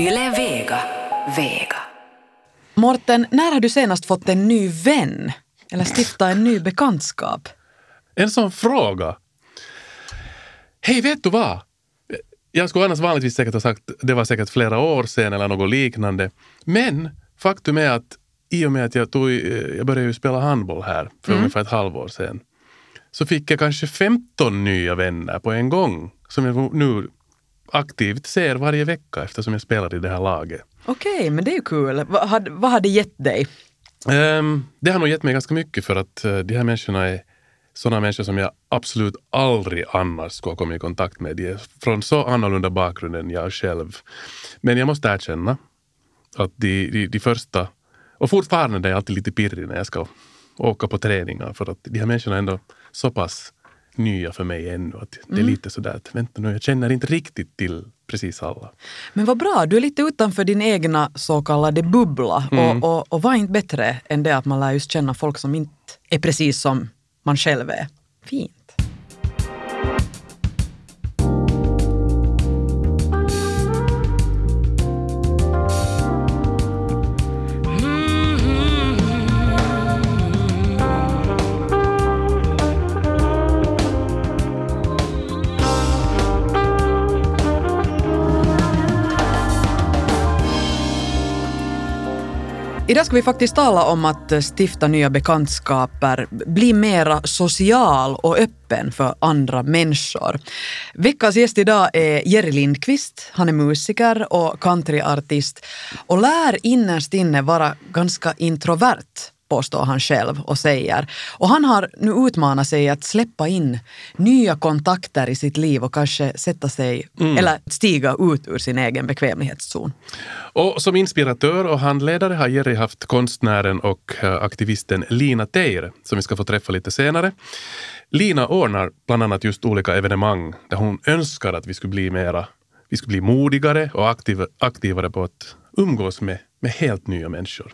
Yle Vega. Vega. Morten, när har du senast fått en ny vän? Eller stiftat en ny bekantskap? En sån fråga. Hej, vet du vad? Jag skulle annars vanligtvis säkert ha sagt det var säkert flera år sedan eller något liknande. Men faktum är att i och med att jag, tog, jag började ju spela handboll här för mm. ungefär ett halvår sedan så fick jag kanske 15 nya vänner på en gång som jag nu aktivt ser varje vecka eftersom jag spelar i det här laget. Okej, okay, men det är ju kul. Vad, hade, vad har det gett dig? Um, det har nog gett mig ganska mycket för att uh, de här människorna är sådana människor som jag absolut aldrig annars skulle ha kommit i kontakt med. De är från så annorlunda bakgrund än jag själv. Men jag måste erkänna att de, de, de första, och fortfarande är jag alltid lite pirrig när jag ska åka på träningar för att de här människorna är ändå så pass nya för mig ännu. Att det är mm. lite sådär att vänta nu, jag känner inte riktigt till precis alla. Men vad bra, du är lite utanför din egna så kallade bubbla. Mm. Och, och, och vad är inte bättre än det att man lär just känna folk som inte är precis som man själv är. Fint. Idag ska vi faktiskt tala om att stifta nya bekantskaper, bli mera social och öppen för andra människor. Veckans gäst idag är Jerry Lindqvist. Han är musiker och countryartist och lär innerst inne vara ganska introvert påstår han själv och säger. Och han har nu utmanat sig att släppa in nya kontakter i sitt liv och kanske sätta sig, mm. eller stiga ut ur sin egen bekvämlighetszon. Och som inspiratör och handledare har Jerry haft konstnären och eh, aktivisten Lina Teir som vi ska få träffa lite senare. Lina ordnar bland annat just olika evenemang där hon önskar att vi skulle bli mera vi skulle bli modigare och aktiv, aktivare på att umgås med, med helt nya människor.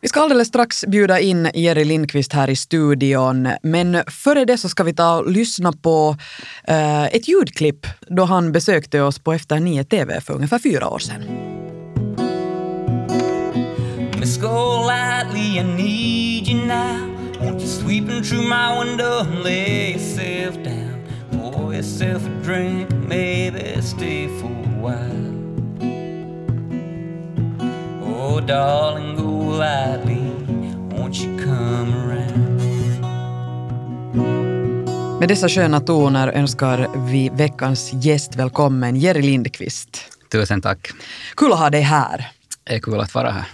Vi ska alldeles strax bjuda in Jerry Lindqvist här i studion, men före det så ska vi ta och lyssna på eh, ett ljudklipp då han besökte oss på Efter 9 TV för ungefär fyra år sedan. Miss Golightly, I need you now. Won't you sweep in through my window and lay yourself down? Pour yourself a drink, maybe stay for a while. Oh darling, go lightly Won't you come around Med dessa sköna toner önskar vi veckans gäst välkommen, Jerry Lindqvist. Tusen tack. Kul att ha dig här. Det är kul att vara här.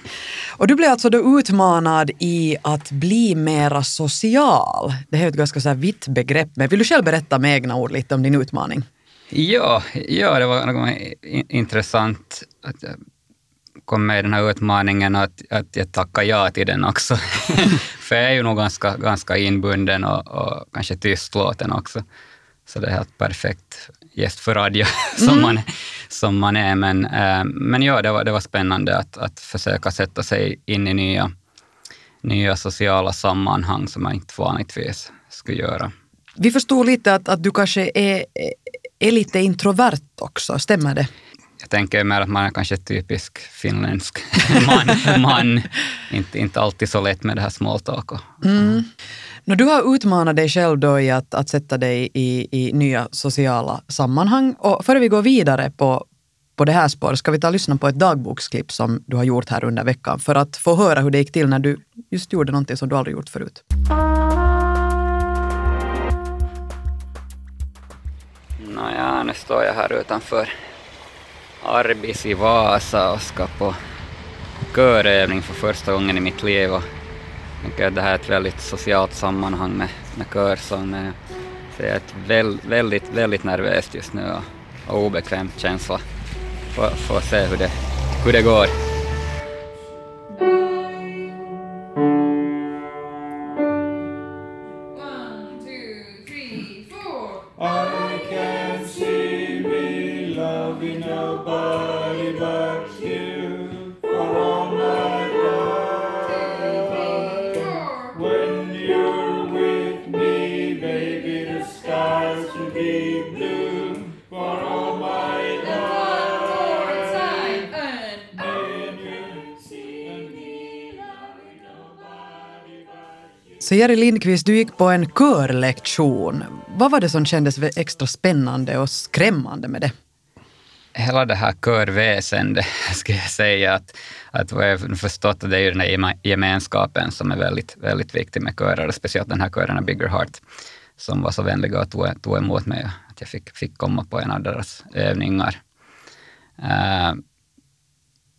Och du blev alltså då utmanad i att bli mera social. Det är ett ganska så vitt begrepp, men vill du själv berätta med egna ord lite om din utmaning? Ja, ja det var något intressant kom med i den här utmaningen och att, att jag tackar ja till den också. För jag är ju nog ganska, ganska inbunden och, och kanske tystlåten också. Så det är helt perfekt gäst för radio som, mm. man, som man är. Men, äh, men ja, det var, det var spännande att, att försöka sätta sig in i nya, nya sociala sammanhang som man inte vanligtvis skulle göra. Vi förstod lite att, att du kanske är, är lite introvert också, stämmer det? Jag tänker mer att man är kanske typisk finländsk man. man. Inte, inte alltid så lätt med det här small talk. Mm. No, du har utmanat dig själv då i att, att sätta dig i, i nya sociala sammanhang. Och före vi går vidare på, på det här spåret ska vi ta och lyssna på ett dagboksklipp som du har gjort här under veckan för att få höra hur det gick till när du just gjorde någonting som du aldrig gjort förut. Nåja, nu står jag här utanför Arbis i Vasa och ska på körövning för första gången i mitt liv. Och tänker att det här är ett väldigt socialt sammanhang med, med körsång. Så jag är väl, väldigt, väldigt nervöst just nu och, och obekväm känsla. Får, får se hur det, hur det går. Så Jerry Lindqvist, du gick på en körlektion. Vad var det som kändes extra spännande och skrämmande med det? Hela det här körväsendet, skulle jag säga, att, att vad jag förstått att det är ju den här gemenskapen som är väldigt, väldigt viktig med körer, speciellt den här kören Bigger Heart, som var så vänliga och tog, tog emot mig, att jag fick, fick komma på en av deras övningar. Uh,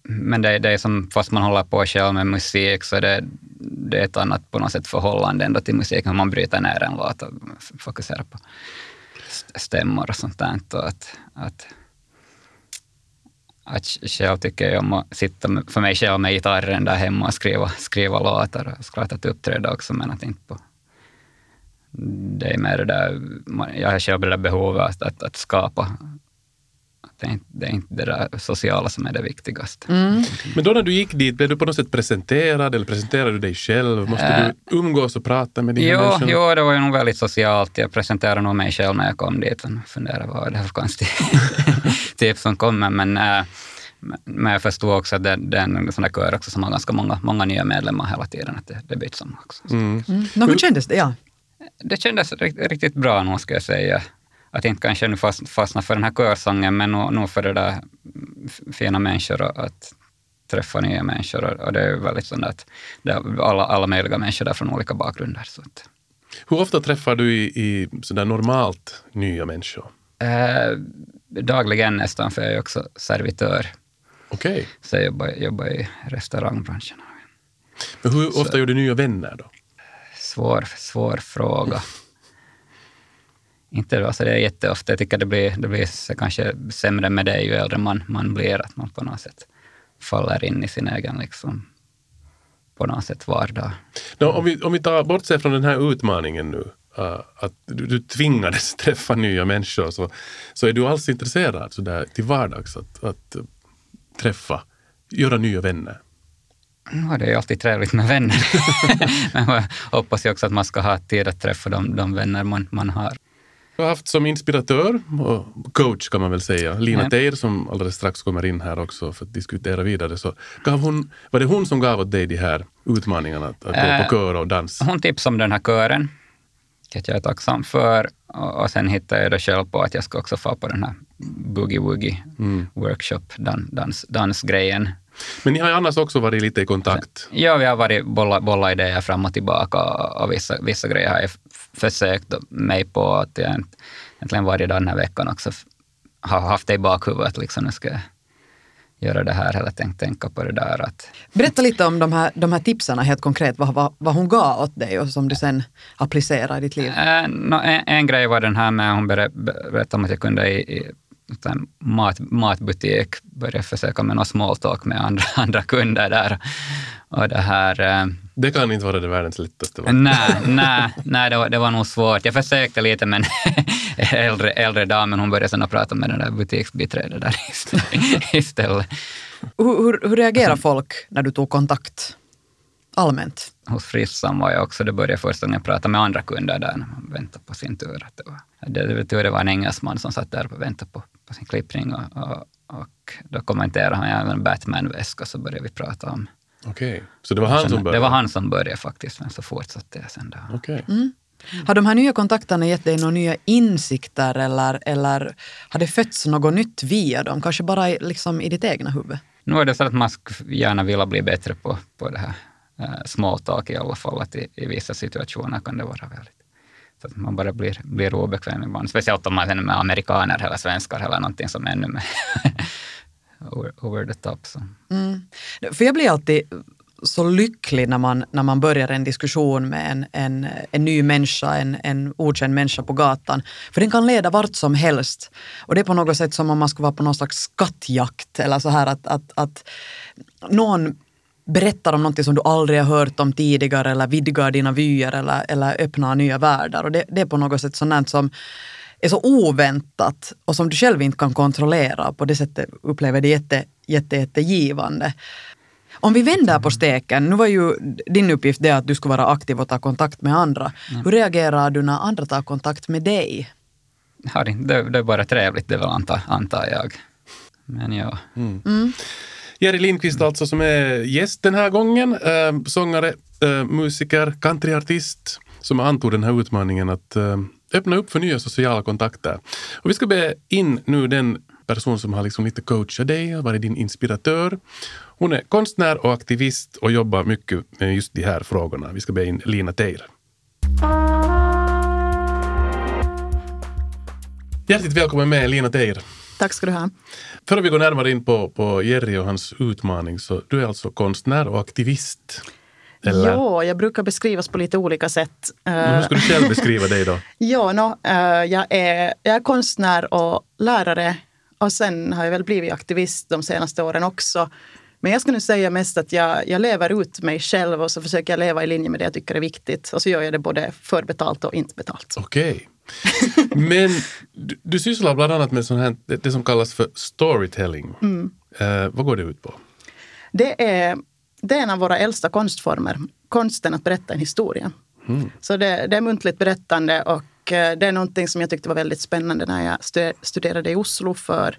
men det, det är som, fast man håller på själv med musik, så det, det är ett annat på något sätt förhållande ändå till hur Man bryter ner en låt och fokuserar på stämmor och sånt där. Och att, att att själv tycker jag om att sitta för mig själv med gitarren där hemma och skriva, skriva låtar. Och klart att uppträda också, men att inte på... Det är mer det där, jag har själv det där behovet att, att, att skapa. Det är, inte, det är, inte, det där sociala som är det viktigaste. Mm. Men då när du gick dit, blev du på något sätt presenterad eller presenterade du dig själv? Måste äh, du umgås och prata med de jo, här människorna? Jo, det var ju nog väldigt socialt. Jag presenterade nog mig själv när jag kom dit och funderade vad det här för konstigt typ som kommer. Men, äh, men jag förstod också att det, det är en sån där kör också som har ganska många, många nya medlemmar hela tiden, att det, det byts om också. Mm. Mm. No, hur kändes det? Ja. Det kändes riktigt, riktigt bra nog, ska jag säga. Att inte kanske nu fastna för den här körsången, men nog, nog för det där fina människor och att träffa nya människor. Och, det är väldigt sånt att det är alla, alla möjliga människor där från olika bakgrunder. Så att. Hur ofta träffar du i, i sådär normalt nya människor? Eh, dagligen nästan, för jag är också servitör. Okej. Okay. Så jag jobbar, jobbar i restaurangbranschen. Men hur ofta så, gör du nya vänner då? Svår, svår fråga. Inte alltså det är jätteofta. Jag tycker det blir, det blir kanske sämre med det ju äldre man, man blir, att man på något sätt faller in i sin egen liksom, på något sätt vardag. No, om, vi, om vi tar bortser från den här utmaningen nu, uh, att du, du tvingades träffa nya människor, så, så är du alls intresserad så där, till vardags att, att träffa, göra nya vänner? Ja, det är ju alltid trevligt med vänner. Men jag hoppas ju också att man ska ha tid att träffa de, de vänner man, man har. Du har haft som inspiratör och coach kan man väl säga, Lina ja. Teir som alldeles strax kommer in här också för att diskutera vidare. Så gav hon, var det hon som gav åt dig de här utmaningarna att, att gå på kör och dans? Hon tipsade om den här kören, vilket jag är tacksam för. Och, och sen hittade jag då själv på att jag ska också få på den här boogie woogie mm. workshop, dan, dans, dansgrejen. Men ni har ju annars också varit lite i kontakt? Ja, vi har varit bolla, bolla idéer fram och tillbaka och vissa, vissa grejer har jag försökt mig på att jag egentligen varje dag den här veckan också har haft det i bakhuvudet. Liksom, nu ska jag göra det här eller tänk, tänka på det där. Att... Berätta lite om de här, de här tipsen helt konkret, vad, vad, vad hon gav åt dig och som du sen applicerar i ditt liv. Äh, no, en, en, grej var den här med, hon berättade om att jag kunde i, i mat, matbutik börja försöka med någon small talk med andra, andra kunder där. Och det här... Eh, det kan inte vara det världens lättaste. Nej, nej, nej det, var, det var nog svårt. Jag försökte lite men äldre, äldre damen hon började sen prata med den där butiksbiträdet där istället. Hur, hur, hur reagerar folk när du tog kontakt? allmänt? Hos Frissan var jag också. Det började först när jag pratade med andra kunder där när man väntade på sin tur. Att det, var, det, det, det var en engelsman som satt där och väntade på, på sin klippning och, och, och då kommenterade han, jag en Batman-väska, så började vi prata om Okej, okay. så det var han som började? Det var han som började faktiskt, men så fortsatte jag sen. Då. Okay. Mm. Har de här nya kontakterna gett dig några nya insikter eller, eller har det fötts något nytt via dem? Kanske bara liksom i ditt egna huvud? Nu är det så att man gärna vill bli bättre på, på det här uh, small talk i alla fall. Att i, i vissa situationer kan det vara väldigt så att man bara blir, blir obekväm ibland. Speciellt om man är med amerikaner eller svenskar eller någonting som är ännu mer over, the top. Så. Mm. För jag blir alltid så lycklig när man, när man börjar en diskussion med en, en, en ny människa, en, en okänd människa på gatan. För den kan leda vart som helst. Och det är på något sätt som om man skulle vara på någon slags skattjakt eller så här att, att, att någon berättar om någonting som du aldrig har hört om tidigare eller vidgar dina vyer eller, eller öppnar nya världar. Och det, det är på något sätt sånt som är så oväntat och som du själv inte kan kontrollera. På det sättet upplever det jätte, jätte, jättegivande. Om vi vänder på steken, nu var ju din uppgift det att du skulle vara aktiv och ta kontakt med andra. Mm. Hur reagerar du när andra tar kontakt med dig? det, det är bara trevligt, det väl antar, antar jag. Men ja. Mm. Mm. Jerry Lindqvist alltså som är gäst den här gången. Eh, sångare, eh, musiker, countryartist som antog den här utmaningen att eh, öppna upp för nya sociala kontakter. Och vi ska be in nu den person som har liksom lite coachat dig, varit din inspiratör. Hon är konstnär och aktivist och jobbar mycket med just de här frågorna. Vi ska be in Lina Teir. Hjärtligt välkommen med Lina Teir. Tack ska du ha. Före vi går närmare in på, på Jerry och hans utmaning så du är alltså konstnär och aktivist. Eller? Ja, jag brukar beskrivas på lite olika sätt. Men hur ska du själv beskriva dig då? ja, no, jag, är, jag är konstnär och lärare och sen har jag väl blivit aktivist de senaste åren också. Men jag skulle säga mest att jag, jag lever ut mig själv och så försöker jag leva i linje med det jag tycker är viktigt. Och så gör jag det både förbetalt och inte betalt. Okej. Okay. Men du, du sysslar bland annat med sån här, det, det som kallas för storytelling. Mm. Eh, vad går det ut på? Det är, det är en av våra äldsta konstformer, konsten att berätta en historia. Mm. Så det, det, är muntligt berättande och Eh, det är någonting som jag tyckte var väldigt spännande när jag studerade i Oslo för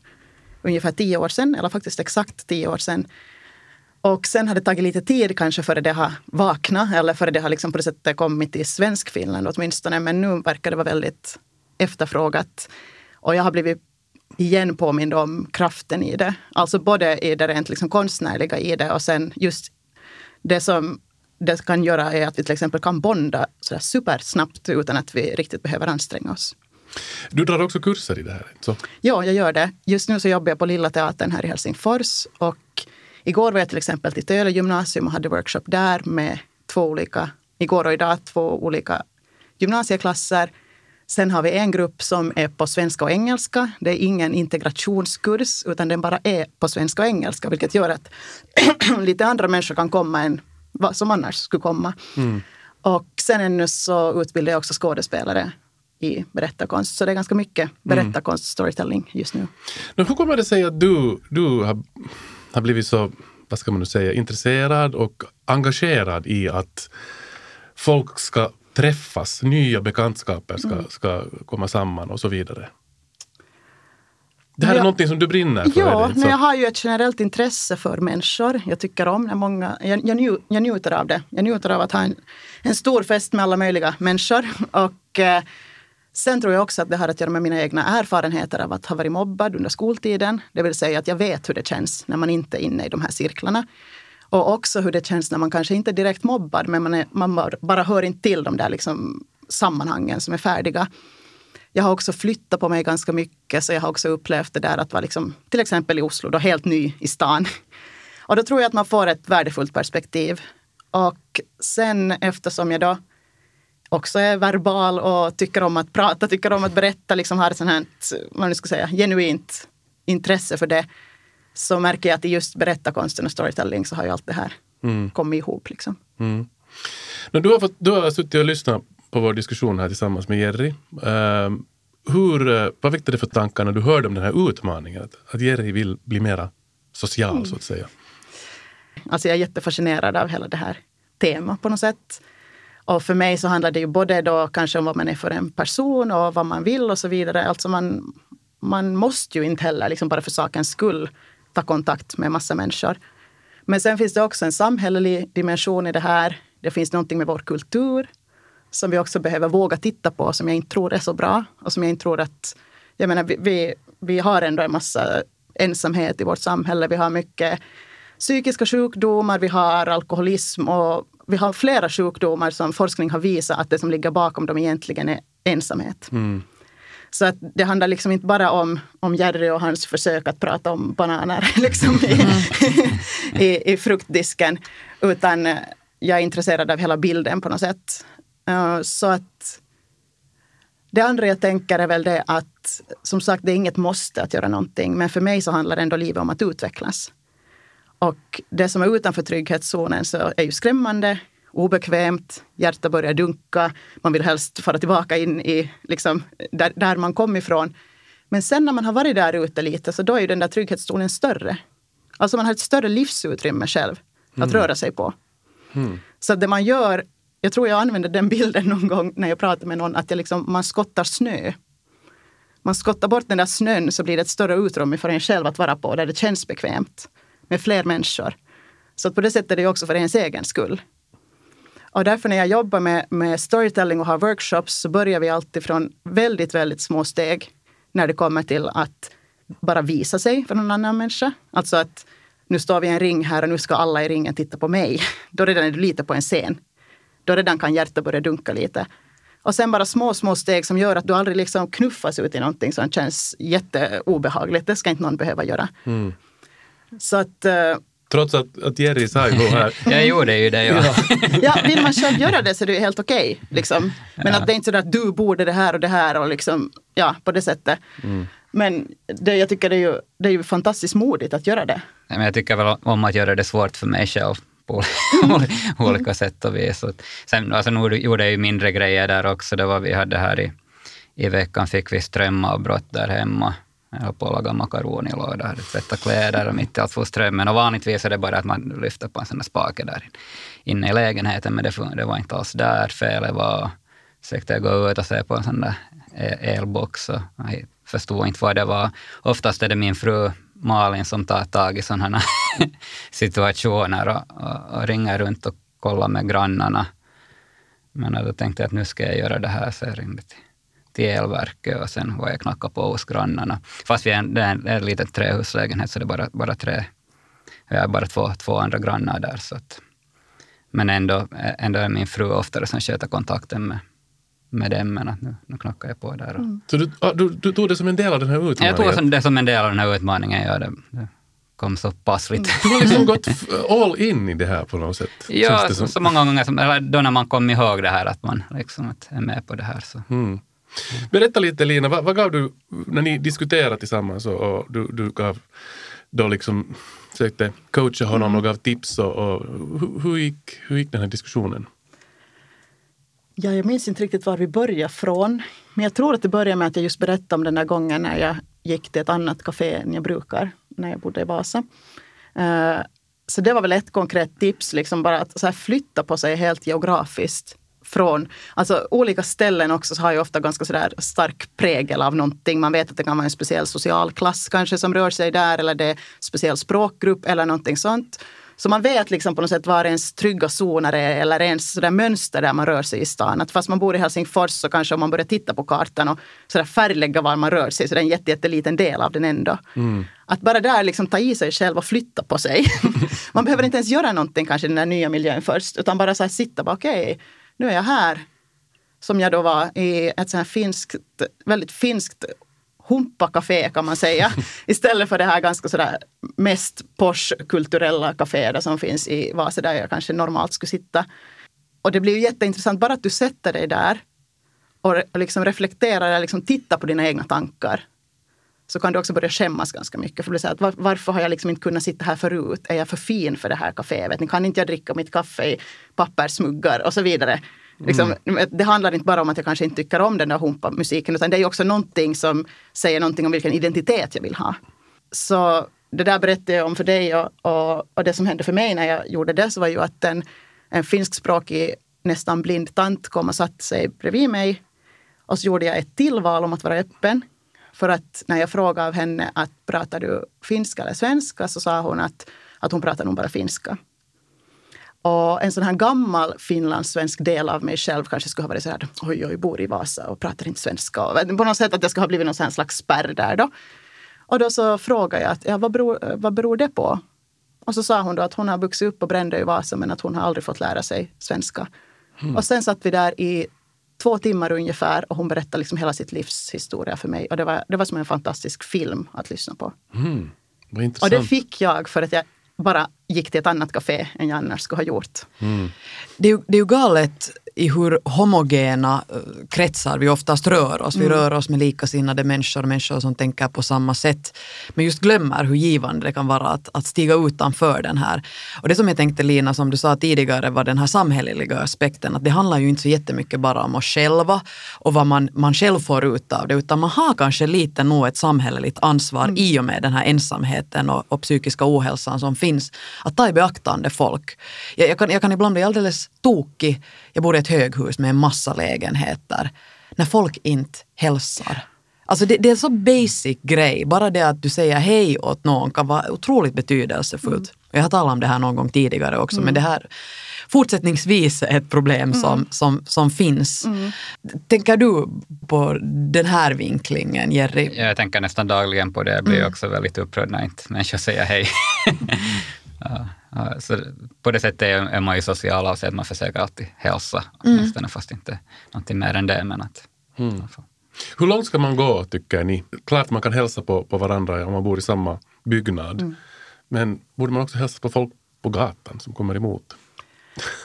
ungefär tio år sedan, eller faktiskt exakt tio år sedan. Och sen har det tagit lite tid kanske före det har vaknat eller före det har liksom på det sättet kommit till svensk Finland åtminstone. Men nu verkar det vara väldigt efterfrågat. Och jag har blivit igen påmind om kraften i det. Alltså både i det rent liksom konstnärliga i det och sen just det som det kan göra är att vi till exempel kan bonda sådär supersnabbt utan att vi riktigt behöver anstränga oss. Du drar också kurser i det här? Så. Ja, jag gör det. Just nu så jobbar jag på Lilla Teatern här i Helsingfors och Igår var jag till exempel till Töle gymnasium och hade workshop där med två olika, igår och idag, två olika gymnasieklasser. Sen har vi en grupp som är på svenska och engelska. Det är ingen integrationskurs utan den bara är på svenska och engelska vilket gör att lite andra människor kan komma än vad som annars skulle komma. Mm. Och sen ännu så utbildar jag också skådespelare i berättarkonst. Så det är ganska mycket berättarkonst, storytelling just nu. Men hur kommer det sig att du, du har har blivit så, vad ska man nu säga, intresserad och engagerad i att folk ska träffas, nya bekantskaper ska, mm. ska komma samman och så vidare. Det här ja, är någonting som du brinner för? Ja, men jag har ju ett generellt intresse för människor. Jag tycker om när många, jag, jag, nju, jag njuter av det. Jag njuter av att ha en, en stor fest med alla möjliga människor. Och eh, Sen tror jag också att det har att göra med mina egna erfarenheter av att ha varit mobbad under skoltiden. Det vill säga att jag vet hur det känns när man inte är inne i de här cirklarna. Och också hur det känns när man kanske inte är direkt mobbad men man, är, man bara hör inte till de där liksom sammanhangen som är färdiga. Jag har också flyttat på mig ganska mycket så jag har också upplevt det där att vara liksom, till exempel i Oslo, då helt ny i stan. Och då tror jag att man får ett värdefullt perspektiv. Och sen eftersom jag då också är verbal och tycker om att prata, tycker om att berätta, liksom har ett sånt här, vad nu ska säga, genuint intresse för det. Så märker jag att i just berättarkonsten och storytelling så har ju allt det här mm. kommit ihop. Liksom. Mm. Men du, har fått, du har suttit och lyssnat på vår diskussion här tillsammans med Jerry. Uh, hur, uh, vad väckte det för tankar när du hörde om den här utmaningen? Att, att Jerry vill bli mera social mm. så att säga. Alltså jag är jättefascinerad av hela det här temat på något sätt. Och för mig så handlar det ju både då kanske om vad man är för en person och vad man vill och så vidare. Alltså man, man måste ju inte heller liksom bara för sakens skull ta kontakt med massa människor. Men sen finns det också en samhällelig dimension i det här. Det finns någonting med vår kultur som vi också behöver våga titta på, som jag inte tror är så bra. Och som jag inte tror att... Jag menar, vi, vi, vi har ändå en massa ensamhet i vårt samhälle. Vi har mycket psykiska sjukdomar, vi har alkoholism och vi har flera sjukdomar som forskning har visat att det som ligger bakom dem egentligen är ensamhet. Mm. Så att det handlar liksom inte bara om, om Jerry och hans försök att prata om bananer liksom i, mm. i, i, fruktdisken. Utan jag är intresserad av hela bilden på något sätt. Uh, så att det andra jag tänker är väl det att som sagt, det är inget måste att göra någonting. Men för mig så handlar ändå livet om att utvecklas. Och det som är utanför trygghetszonen så är ju skrämmande, obekvämt, hjärtat börjar dunka, man vill helst fara tillbaka in i liksom, där, där man kom ifrån. Men sen när man har varit där ute lite så då är ju den där trygghetszonen större. Alltså man har ett större livsutrymme själv att mm. röra sig på. Mm. Så det man gör, jag tror jag använde den bilden någon gång när jag pratade med någon, att jag liksom, man skottar snö. Man skottar bort den där snön så blir det ett större utrymme för en själv att vara på där det känns bekvämt. med fler människor. Så att på det sättet är det också för ens egen skull. Och därför när jag jobbar med, med storytelling och har workshops så börjar vi alltid från väldigt, väldigt små steg när det kommer till att bara visa sig för någon annan människa. Alltså att nu står vi i en ring här och nu ska alla i ringen titta på mig. Då redan är du lite på en scen. Då redan kan hjärtat börja dunka lite. Och sen bara små, små steg som gör att du aldrig liksom knuffas ut i någonting som känns jätteobehagligt. Det ska inte någon behöva göra. Mm. Så att eh, Trots att, att Jerry sa igår här, Jag gjorde ju det, ja. Ja, vill man själv göra det så är det helt okej. liksom. Men att det är inte så att du borde det här och det här och liksom, ja, på det sättet. Men det, jag tycker det är, ju, det är ju fantastiskt modigt att göra det. Men jag tycker väl om att göra det svårt för mig själv på olika sätt och vis. Och sen, alltså, nu gjorde jag ju mindre grejer där också. Det var vi hade här i, i veckan fick vi strömavbrott där hemma. Jag höll på att laga makaronilåda, tvätta kläder och mitt i allt for strömmen. Och vanligtvis är det bara att man lyfter på en sån där spake där inne i lägenheten, men det, det var inte alls där. Felet var, försökte jag gå ut och se på en sån där e-, elbox och jag förstod inte vad det var. Oftast är det min fru Malin som tar tag i sådana situationer och, och, och ringer runt och kollar med grannarna. Men då tänkte jag att nu ska jag göra det här, så jag ringde till, till elverket och sen var jag knacka på hos grannarna. Fast vi är en, det är en, en liten trähuslägenhet så det är bara, bara tre, jag har bara två, två andra grannar där. Så att, men ändå, ändå är min fru oftare som sköter kontakten med, med dem, men att nu, nu knackar jag på där. Och, så du, du, du tog det som en del av den här utmaningen? Jag tog det som en del av den här utmaningen, ja, det, det kom så passligt. Du har liksom gått all in i det här på något sätt. Ja, så, så många gånger, som, eller då när man kom ihåg det här, att man liksom att är med på det här. Så. Mm. Berätta lite Lina, vad, vad gav du när ni diskuterade tillsammans och, och du, du gav då liksom försökte coacha honom och gav tips och, och hur, hur, gick, hur gick den här diskussionen? Ja, jag minns inte riktigt var vi började från. Men jag tror att det började med att jag just berättade om den där gången när jag gick till ett annat café än jag brukar när jag bodde i Vasa. Eh, så det var väl ett konkret tips, liksom bara att så här flytta på sig helt geografiskt. Från, alltså olika ställen också så har ju ofta ganska sådär stark prägel av någonting. Man vet att det kan vara en speciell social klass kanske som rör sig där eller det är en speciell språkgrupp eller någonting sånt. Så man vet liksom på något sätt var ens trygga zoner är eller ens sådär mönster där man rör sig i stan. Att fast man bor i Helsingfors så kanske om man börjar titta på kartan och sådär färglägga var man rör sig så det är en jätte, jätteliten del av den ändå. Att bara där liksom ta i sig själv och flytta på sig. man behöver inte ens göra någonting kanske i den där nya miljön först utan bara så här sitta bara okej, okay, nu är jag här. Som jag då var i ett sånt här finskt, väldigt finskt humpa-café kan man säga. Istället för det här ganska sådär mest Porsche-kulturella caféet som finns i Vasa där jag kanske normalt skulle sitta. Och det blir ju jätteintressant bara att du sätter dig där och liksom reflekterar eller liksom tittar på dina egna tankar. Så kan du också börja skämmas ganska mycket. För säger att var, varför har jag liksom inte kunnat sitta här förut? Är jag för fin för det här kaféet? Kan inte jag dricka mitt kaffe i pappersmuggar och så vidare? Liksom, Det handlar inte bara om att jag kanske inte tycker om den där humpa-musiken utan det är också någonting som säger någonting om vilken identitet jag vill ha. Så det där berättade jag om för dig och, och, och det som hände för mig när jag gjorde det så var ju att en, en finskspråkig nästan blind tant kom och satte sig bredvid mig. Och så gjorde jag ett tillval om att vara öppen. För att när jag frågade av henne att pratar du finska eller svenska så sa hon att, att hon pratar nog bara finska. Och en sån här gammal finlandssvensk del av mig själv kanske skulle ha varit så här, oj, oj, bor i Vasa och pratar inte svenska. Och på något sätt att det skulle ha blivit någon slags spärr där då. Och då så frågade jag, att, ja, vad, beror, vad beror det på? Och så sa hon då att hon har vuxit upp på Brändö i Vasa men att hon har aldrig fått lära sig svenska. Och sen satt vi där i två timmar ungefär och hon berättade liksom hela sitt livs historia för mig. Och det var, det var som en fantastisk film att lyssna på. Mm, Och det fick jag för att jag bara gick till ett annat café än jag annars skulle ha gjort. Det är, ju, det är ju galet i hur homogena eh, kretsar vi oftast rör oss. Vi rör oss med likasinnade människor, människor som tänker på samma sätt. Men just glömmer hur givande det kan vara att, att stiga utanför den här. Och det som jag tänkte Lina, som du sa tidigare, var den här samhälleliga aspekten. Att det handlar ju inte så jättemycket bara om oss själva och vad man, man själv får ut av det, utan man har kanske lite nog ett samhälleligt ansvar i och med den här ensamheten och, och psykiska ohälsan som finns. Att ta i beaktande folk. Jag, jag, kan, jag kan ibland bli alldeles tokig. Jag bor i ett höghus med en massa lägenheter. När folk inte hälsar. Alltså det, det är en så basic grej, bara det att du säger hej åt någon kan vara otroligt betydelsefullt. Jag har talat om det här någon gång tidigare också, men det här fortsättningsvis är ett problem som, som, som finns. Tänker du på den här vinklingen, Jerry? Jag tänker nästan dagligen på det. Jag blir också väldigt upprörd när inte människor säger hej. ja, så på det sättet är man ju social av sig att man försöker alltid hälsa, åtminstone fast inte någonting mer än det. Men att, får- Hur långt ska man gå tycker ni? Klart man kan hälsa på, på varandra om man bor i samma byggnad. Men borde man också hälsa på folk på gatan som kommer emot?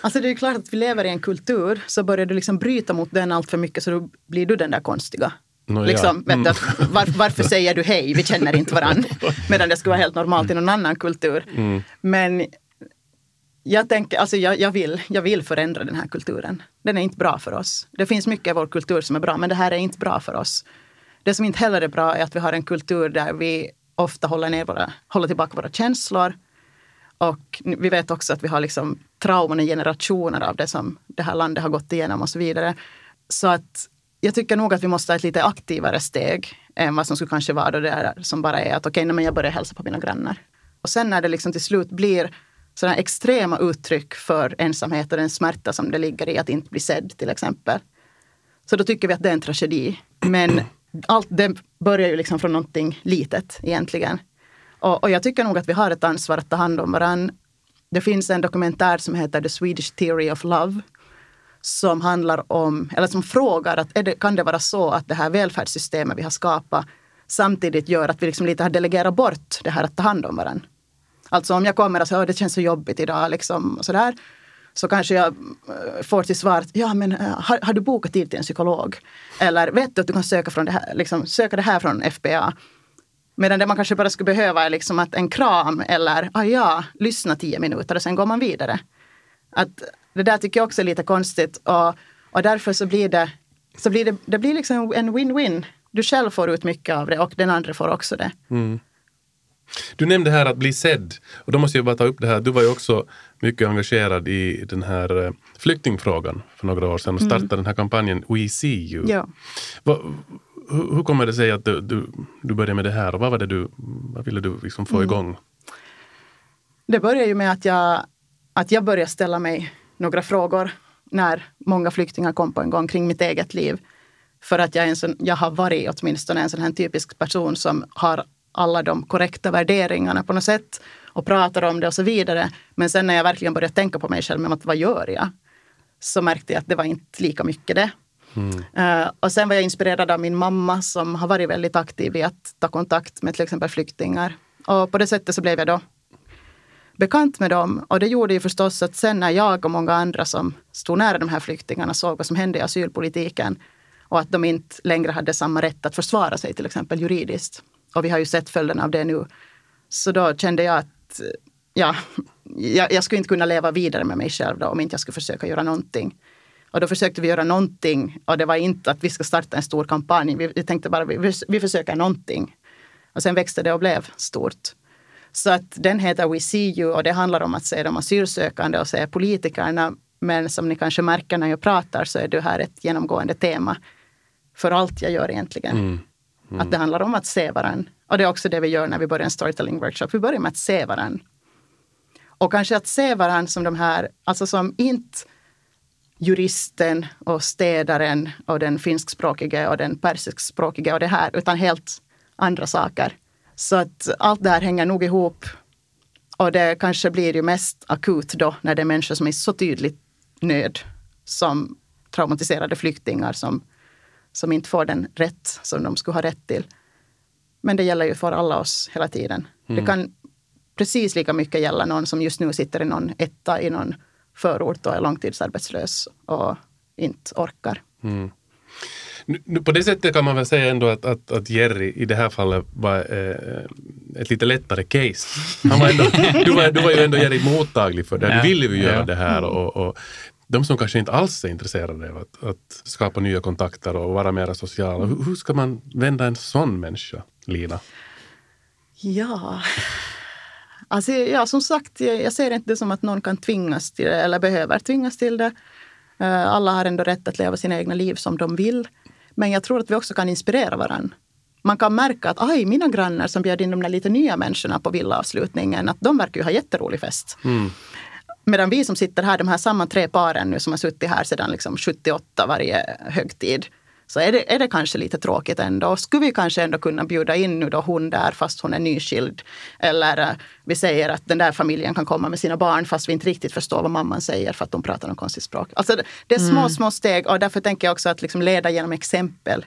Alltså det är ju klart att vi lever i en kultur, så börjar du liksom bryta mot den allt för mycket så då blir du den där konstiga. Ja. liksom, du, att var, varför säger du hej, vi känner inte varandra. Medan det skulle vara helt normalt i någon annan kultur. Men jag, tänker, alltså jag, jag, vill, jag vill förändra den här kulturen. Den är inte bra för oss. Det finns mycket i vår kultur som är bra, men det här är inte bra för oss. Det som inte heller är bra är att vi har en kultur där vi ofta håller, ner våra, håller tillbaka våra känslor. Och vi vet också att vi har liksom trauman i generationer av det som det här landet har gått igenom och så vidare. Så att jag tycker nog att vi måste ha ett lite aktivare steg än vad som skulle kanske vara det där som bara är att okej, okay, men jag börjar hälsa på mina grannar. Och sen när det liksom till slut blir sådana extrema uttryck för ensamhet och den smärta som det ligger i att inte bli sedd till exempel. Så då tycker vi att det är en tragedi. Men allt det börjar ju liksom från någonting litet egentligen. Och, och jag tycker nog att vi har ett ansvar att ta hand om varandra. Det finns en dokumentär som heter The Swedish Theory of Love som handlar om, eller som frågar att är det, kan det vara så att det här välfärdssystemet vi har skapat samtidigt gör att vi liksom lite har delegerat bort det här att ta hand om varandra. Alltså om jag kommer och säger att det känns så jobbigt idag liksom, och sådär. Så kanske jag eh, får till svar att ja, men, eh, har, har, du bokat tid till en psykolog? Eller vet du att du kan söka, från det här, liksom, söka det här från FBA? Medan det man kanske bara skulle behöva är liksom att en kram eller ah, ja, lyssna tio minuter och sen går man vidare. Att det där tycker jag också är lite konstigt och, och därför så blir det, så blir det, det blir liksom en win-win. Du själv får ut mycket av det och den andra får också det. Mm. Du nämnde här att bli sedd. Och då måste jag bara ta upp det här. Du var ju också mycket engagerad i den här eh, flyktingfrågan för några år sedan och startade den här kampanjen We see you. Ja. Va, hur, hur kommer det sig att du, du, du började med det här och vad var det du, vad ville du liksom få igång? Det började ju med att jag, att jag började ställa mig några frågor när många flyktingar kom på en gång kring mitt eget liv. För att jag, är en sån, jag har varit åtminstone en sån här typisk person som har alla de korrekta värderingarna på något sätt och pratar om det och så vidare. Men sen när jag verkligen började tänka på mig själv, med att vad gör jag? Så märkte jag att det var inte lika mycket det. Uh, och sen var jag inspirerad av min mamma som har varit väldigt aktiv i att ta kontakt med till exempel flyktingar. Och på det sättet så blev jag då bekant med dem. Och det gjorde ju förstås att sen när jag och många andra som stod nära de här flyktingarna såg vad som hände i asylpolitiken och att de inte längre hade samma rätt att försvara sig till exempel juridiskt. Och vi har ju sett följden av det nu. Så då kände jag att ja, jag, jag skulle inte kunna leva vidare med mig själv då, om inte jag skulle försöka göra någonting. Och då försökte vi göra någonting och det var inte att vi ska starta en stor kampanj. Vi, vi tänkte bara vi, vi försöker någonting. Och sen växte det och blev stort. Så att den heter We See You och det handlar om att se de asylsökande och se politikerna. Men som ni kanske märker när jag pratar så är det här ett genomgående tema för allt jag gör egentligen. Mm. Mm. Att det handlar om att se varandra. Och det är också det vi gör när vi börjar en storytelling workshop. Vi börjar med att se varandra. Och kanske att se varandra som de här, alltså som inte juristen och städaren och den finskspråkige och den persiskspråkige och det här, utan helt andra saker. Så att allt det här hänger nog ihop. Och det kanske blir ju mest akut då när det är människor som är så tydligt nöd som traumatiserade flyktingar som, som inte får den rätt som de skulle ha rätt till. Men det gäller ju för alla oss hela tiden. Mm. Det kan precis lika mycket gälla någon som just nu sitter i någon etta i någon förort och är långtidsarbetslös och inte orkar. Mm. Nu, på det sättet kan man väl säga ändå att, att, att Jerry i det här fallet var eh, ett lite lättare case. Han var ändå, du, var, du var ju ändå Jerry mottaglig för det. Du ville ju göra det här och, och de som kanske inte alls är intresserade av att, att skapa nya kontakter och vara mer sociala. Hur, hur ska man vända en sån människa, Lina? Ja, alltså, ja som sagt, jag, ser inte det som att någon kan tvingas till det eller behöver tvingas till det. Uh, alla har ändå rätt att leva sina egna liv som de vill. Men jag tror att vi också kan inspirera varandra. man kan märka att aj, mina grannar som bjöd in de där lite nya människorna på villaavslutningen, att de verkar ju ha jätterolig fest. Mm. Medan vi som sitter här, de här samma tre paren nu som har suttit här sedan liksom 78 varje högtid, så är det, är det kanske lite tråkigt ändå. Skulle vi kanske ändå kunna bjuda in nu då hon där fast hon är nyskild. Eller uh, vi säger att den där familjen kan komma med sina barn fast vi inte riktigt förstår vad mamman säger för att de pratar något konstigt språk. Alltså det, det är små, mm. små steg och därför tänker jag också att liksom leda genom exempel.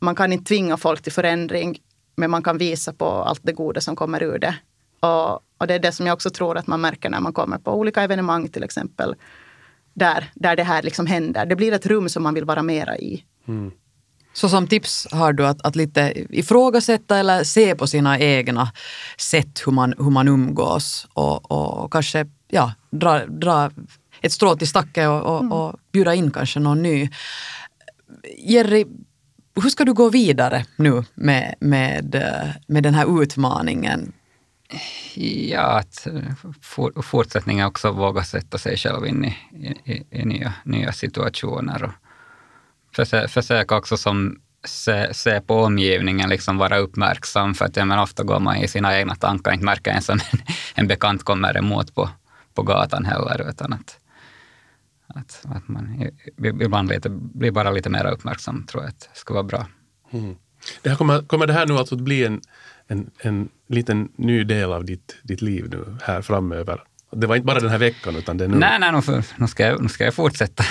Man kan inte tvinga folk till förändring men man kan visa på allt det goda som kommer ur det. Och, och det är det som jag också tror att man märker när man kommer på olika evenemang till exempel. Där, där det här liksom händer. Det blir ett rum som man vill vara mera i. Mm. Så som tips har du att, att lite ifrågasätta eller se på sina egna sätt hur man, hur man umgås och, och kanske ja, dra, dra ett strå till stacken och, och, mm. och bjuda in kanske någon ny. Jerry, hur ska du gå vidare nu med, med, med den här utmaningen? Ja, att eh, for, fortsättningen också våga sätta sig själv in i, i, i nya, nya situationer. Och, försöka, försöka också som se, se på omgivningen, liksom vara uppmärksam. För att ja, men ofta går man i sina egna tankar, inte märker ens om en, en bekant kommer emot på, på gatan heller. Utan att, att, att man ibland lite, blir bara lite mer uppmärksam, tror jag att det skulle vara bra. Mm. Det här kommer, kommer det här nu alltså att bli en, en, en liten ny del av ditt, ditt liv nu här framöver? Det var inte bara den här veckan utan det är nu. Nej, nej, nu, nu, ska, jag, nu ska jag fortsätta.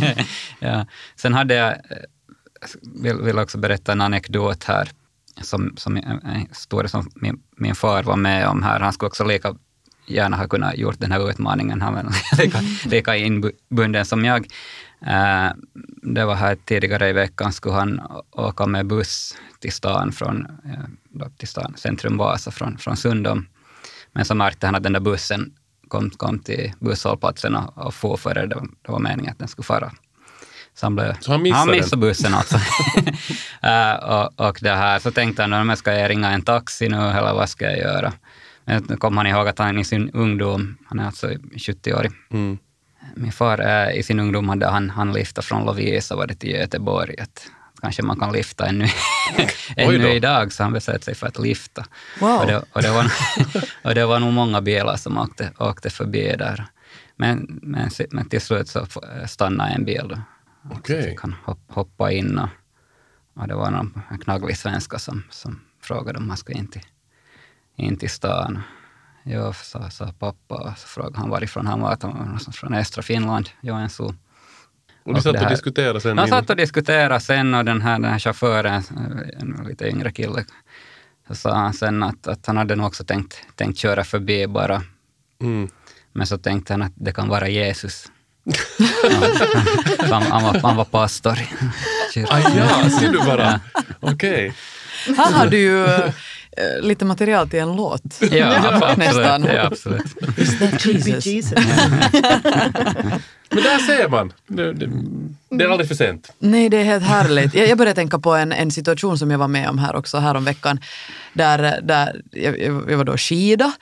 ja. Sen hade jag, eh, vill, vill också berätta en anekdot här, som, som eh, en historia som min, min far var med om här. Han skulle också lika gärna ha kunnat gjort den här utmaningen. Han var lika, lika inbunden som jag. Uh, det var här tidigare i veckan skulle han åka med buss till stan från uh, till stan, centrum Vasa från, från Sundom. Men så märkte han att den där bussen kom, kom till busshållplatsen och, och for före det, det var meningen att den skulle fara. Så han, blev, så han missade, han missade bussen alltså. uh, och, och det här, så tänkte han, men ska jag ringa en taxi nu eller vad ska jag göra? Men nu kom han ihåg att han i sin ungdom, han är alltså 70-årig, mm. Min far äh, i sin ungdom hade han, han lyfta från Lovisa var det till Göteborg. Att, kanske man kan lyfta ännu, ännu idag, så han beslöt sig för att lyfta. Wow. Och, det, och, det var, och det var nog många bilar som åkte, åkte förbi där. Men, men, men till slut så stannade en bil. Då. Okay. Så fick han hoppa in och, och det var någon knagglig svenska som, som frågade om han skulle in till, in till stan. Jo, sa, sa pappa och så frågade han varifrån han var. Han var från östra Finland, Joensuu. Och ni satt och diskuterade sen? Jag satt och diskuterade sen och den här, den här chauffören, en lite yngre kille, så sa han sen att, att han hade nog också tänkt, tänkt köra förbi bara. Mm. Men så tänkte han att det kan vara Jesus. han, han, var, han var pastor. ah, ja, ser du bara. Okej. Okay. Här har du ju lite material till en låt. Ja, absolut. Nästan. Ja, absolut. Is that Jesus? Men där ser man. Det, det, det, är aldrig för sent. Nej, det är helt härligt. Jag, jag började tänka på en, en situation som jag var med om här också häromveckan. Där, där jag, jag var då skida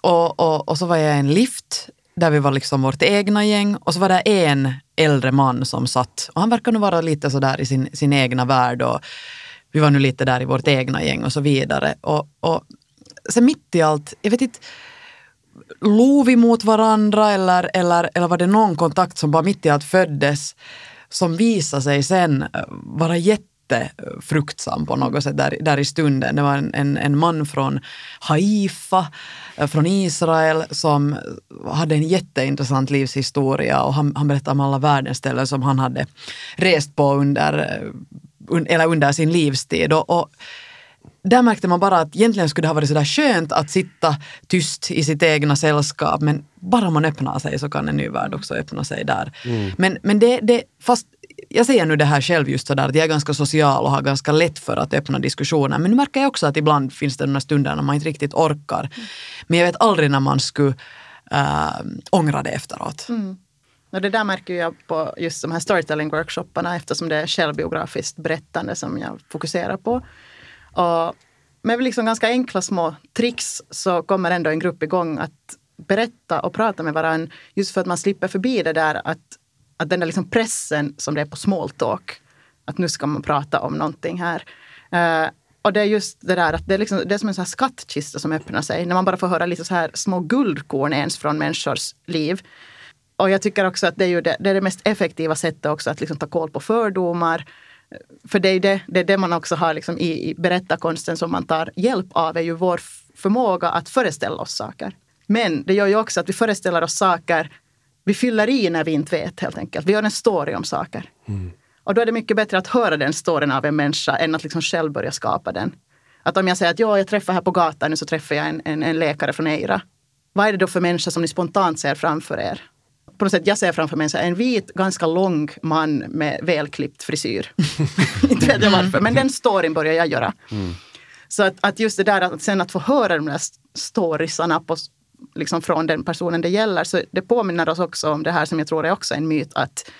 och, och, och så var jag i en lift där vi var liksom vårt egna gäng och så var det en äldre man som satt och han verkar nu vara lite sådär i sin, sin egna värld och vi var nu lite där i vårt egna gäng och så vidare. Och, och sen mitt i allt, jag vet inte, log vi mot varandra eller, eller, eller var det någon kontakt som bara mitt i allt föddes som visade sig sen eh, vara jättefruktsam på något sätt där, där i stunden. Det var en, en, en man från Haifa, eh, från Israel, som hade en jätteintressant livshistoria och han, han berättade om alla världens ställen som han hade rest på under, eh, eller under sin livstid. Och, och där märkte man bara att egentligen skulle det ha varit sådär skönt att sitta tyst i sitt egna sällskap men bara man öppnar sig så kan en ny värld också öppna sig där. Mm. Men, men det, det, fast jag säger nu det här själv just sådär att jag är ganska social och har ganska lätt för att öppna diskussioner men nu märker jag också att ibland finns det några stunder när man inte riktigt orkar. Mm. Men jag vet aldrig när man skulle äh, ångra det efteråt. Mm. Och det där märker jag på just de här storytelling-workshopparna eftersom det är självbiografiskt berättande som jag fokuserar på. Och med liksom ganska enkla små tricks så kommer ändå en grupp igång att berätta och prata med varandra. Just för att man slipper förbi det där att, att den där liksom pressen som det är på small talk. Att nu ska man prata om någonting här. Uh, och det är just det där att det är, liksom, det är som en sån här skattkista som öppnar sig. När man bara får höra lite så här små guldkorn ens från människors liv. Och jag tycker också att det är, ju det, det, är det mest effektiva sättet också att liksom ta koll på fördomar. För det är det, det, är det man också har liksom i, i berättarkonsten som man tar hjälp av, är ju vår förmåga att föreställa oss saker. Men det gör ju också att vi föreställer oss saker, vi fyller i när vi inte vet helt enkelt. Vi gör en story om saker. Mm. Och då är det mycket bättre att höra den storyn av en människa än att liksom själv börja skapa den. Att om jag säger att ja, jag träffar här på gatan nu så träffar jag en, en, en läkare från Eira. Vad är det då för människa som ni spontant ser framför er? På något sätt, jag ser framför mig en vit, ganska lång man med välklippt frisyr. Inte vet jag varför, men den storyn börjar jag göra. Mm. Så att, att, just det där att sen att få höra de där storiesarna på, liksom från den personen det gäller, så det påminner oss också om det här som jag tror är också en myt, att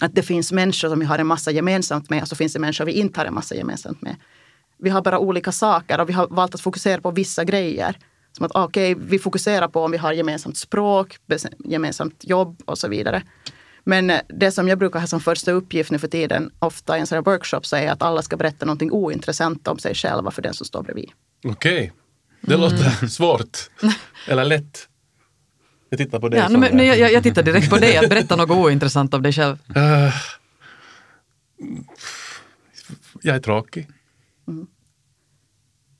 att det finns människor som vi har en massa gemensamt med och så finns det människor vi inte har en massa gemensamt med. Vi har bara olika saker och vi har valt att fokusera på vissa grejer. Som att okej, okay, vi fokuserar på om vi har gemensamt språk, gemensamt jobb och så vidare. Men eh, det som jag brukar ha som första uppgift nu för tiden, ofta i en sån här workshop, så är att alla ska berätta någonting ointressant om sig själva för den som står bredvid. Okej. Okay. Det mm. låter svårt. Eller lätt. Jag tittar på dig. Ja, men, jag, jag, tittar direkt på dig. Att berätta något ointressant om dig själv. Uh, jag är tråkig. Mm.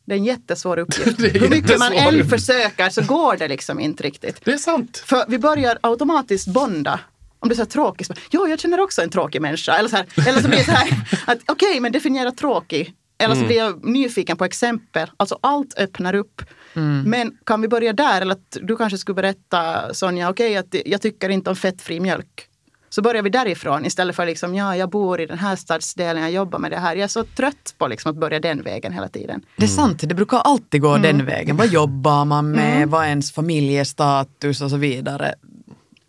Det är en jättesvår uppgift. Hur mycket man än försöker så går det liksom inte riktigt. Det är sant. För vi börjar automatiskt bonda. Om du säger tråkig, så, ja jag känner också en tråkig människa. Eller så, här, eller så blir det så här, att okej okay, men definiera tråkig. Eller så mm. blir jag nyfiken på exempel. Alltså allt öppnar upp. Mm. Men kan vi börja där? Eller att du kanske skulle berätta Sonja, okej okay, att jag tycker inte om fettfri mjölk. Så börjar vi därifrån istället för liksom, ja, jag bor i den här stadsdelen, jag jobbar med det här. Jag är så trött på liksom att börja den vägen hela tiden. Det är sant, det brukar alltid gå mm. den vägen. Vad jobbar man med, mm. vad är ens familjestatus och så vidare.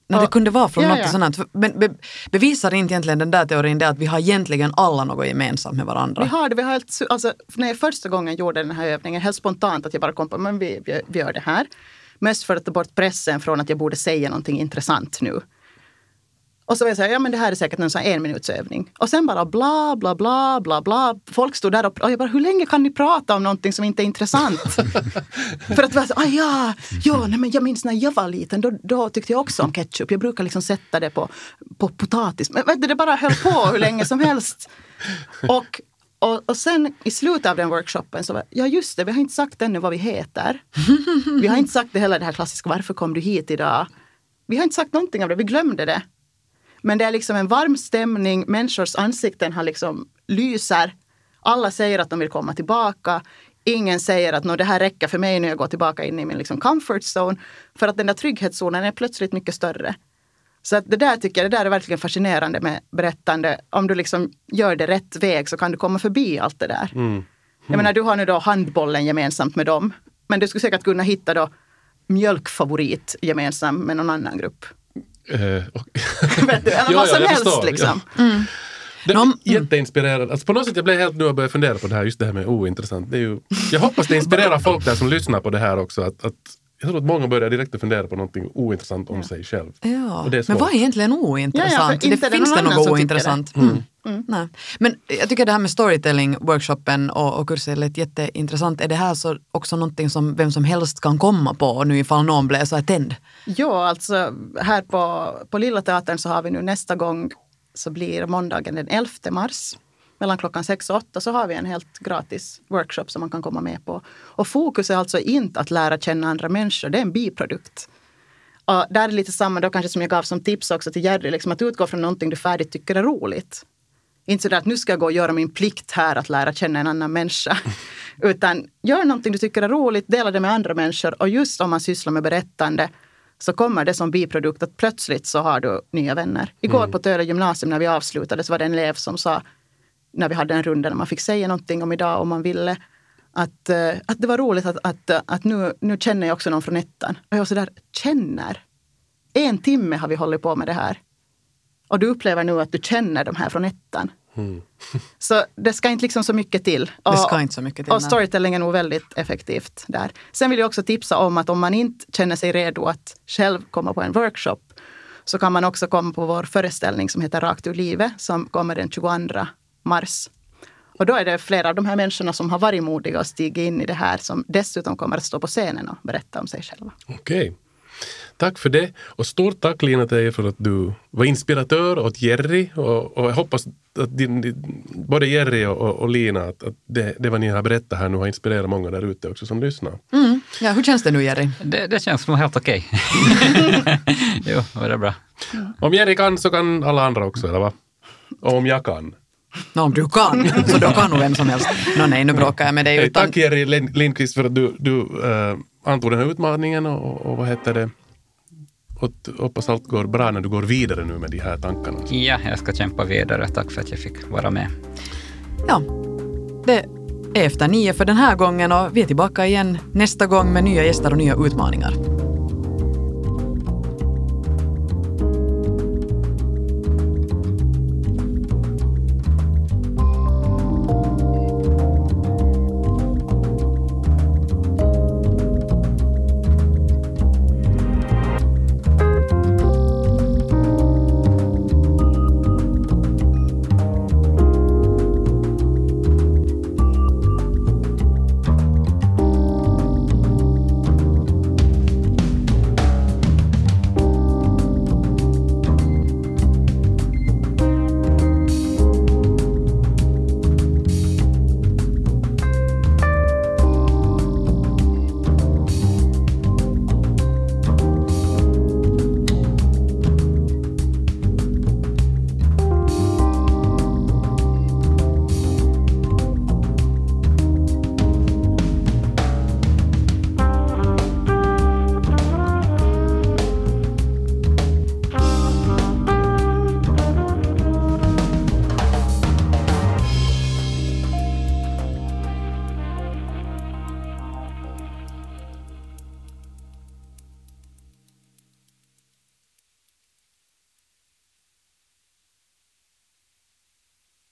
När det kunde vara från ja, något ja. sånt. Men be, bevisar inte egentligen den där teorin det att vi har egentligen alla något gemensamt med varandra? Vi har det. Vi har helt, alltså, när jag första gången gjorde den här övningen, helt spontant att jag bara kom på men vi, vi, vi gör det här. Mest för att ta bort pressen från att jag borde säga någonting intressant nu. Och så var jag säga, ja men det här är säkert en sån en minuts övning. Och sen bara bla, bla, bla, bla, bla. Folk stod där och, och jag bara, hur länge kan ni prata om någonting som inte är intressant? För att vara så, ah, ja, ja nej, men jag minns när jag var liten, då, då tyckte jag också om ketchup. Jag brukar liksom sätta det på, på potatis. Men vet du, det bara höll på hur länge som helst. Och, och, och sen i slutet av den workshopen så var ja just det, vi har inte sagt ännu vad vi heter. Vi har inte sagt det heller det här klassiska, varför kom du hit idag? Vi har inte sagt någonting av det, vi glömde det. Men det är liksom en varm stämning, människors ansikten har liksom lyser. Alla säger att de vill komma tillbaka. Ingen säger att det här räcker för mig när jag går tillbaka in i min liksom comfort zone. För att den där trygghetszonen är plötsligt mycket större. Så att det där tycker jag det där är verkligen fascinerande med berättande. Om du liksom gör det rätt väg så kan du komma förbi allt det där. Mm. Mm. Jag menar, du har nu då handbollen gemensamt med dem. Men du skulle säkert kunna hitta då mjölkfavorit gemensamt med någon annan grupp. Du, ja, vad som ja, helst förstår, liksom. Ja. Mm. Det är mm. jätteinspirerande. Alltså på något sätt jag blev helt nu och började fundera på det här, just det här med ointressant. Det är ju, jag hoppas det inspirerar folk där som lyssnar på det här också. Att, att jag tror att många börjar direkt fundera på någonting ointressant om ja. sig själv. Ja. men vad är egentligen ointressant? Ja, det finns det något ointressant? Det. Mm. Mm. Nej. Men jag tycker det här med storytelling-workshopen och, och kursen lät jätteintressant. Är det här så också någonting som vem som helst kan komma på nu ifall någon blir så här tänd? Ja, alltså här på, på Lilla Teatern så har vi nu nästa gång så blir måndagen den 11 mars mellan klockan sex och åtta så har vi en helt gratis workshop som man kan komma med på. Och fokus är alltså inte att lära känna andra människor, det är en biprodukt. Och där är lite samma då kanske som jag gav som tips också till Jerry, liksom att utgå från någonting du färdigt tycker är roligt. Inte sådär att nu ska jag gå och göra min plikt här att lära känna en annan människa. Utan gör någonting du tycker är roligt, dela det med andra människor. Och just om man sysslar med berättande så kommer det som biprodukt att plötsligt så har du nya vänner. Igår mm. på Töle gymnasium när vi avslutade så var det en elev som sa när vi hade en runda där man fick säga någonting om idag om man ville. Att, uh, att det var roligt att, att, att nu, nu känner jag också någon från ettan. Och jag var sådär, känner? En timme har vi hållit på med det här. Och du upplever nu att du känner de här från ettan. Mm. så det ska inte liksom så mycket till. Och, det ska inte så mycket till. Och storytelling är nog väldigt effektivt där. Sen vill jag också tipsa om att om man inte känner sig redo att själv komma på en workshop så kan man också komma på vår föreställning som heter Rakt ur livet som kommer den 22 mars. Och då är det flera av de här människorna som har varit modiga och stigit in i det här som dessutom kommer att stå på scenen och berätta om sig själva. Okej. Tack för det. Och stort tack Lina till dig för att du var inspiratör åt Jerry. Och, och jag hoppas att din, din, både Jerry och, och, och Lina, att, att det, det vad ni har berättat här nu har inspirerat många där ute också som lyssnar. Mm. Ja, hur känns det nu Jerry? Det, det känns nog helt okej. jo, det är bra. Om Jerry kan så kan alla andra också, eller va? Och om jag kan. Nå, om du kan, så då kan nog vem som helst. Nå, nej, nu bråkar jag med dig. Utan... tack Jerry Lind- Lindqvist för att du, du äh, antog den här utmaningen och, och vad heter det? Och hoppas allt går bra när du går vidare nu med de här tankarna. Ja, jag ska kämpa vidare. Tack för att jag fick vara med. Ja, det är efter nio för den här gången och vi är tillbaka igen nästa gång med nya gäster och nya utmaningar.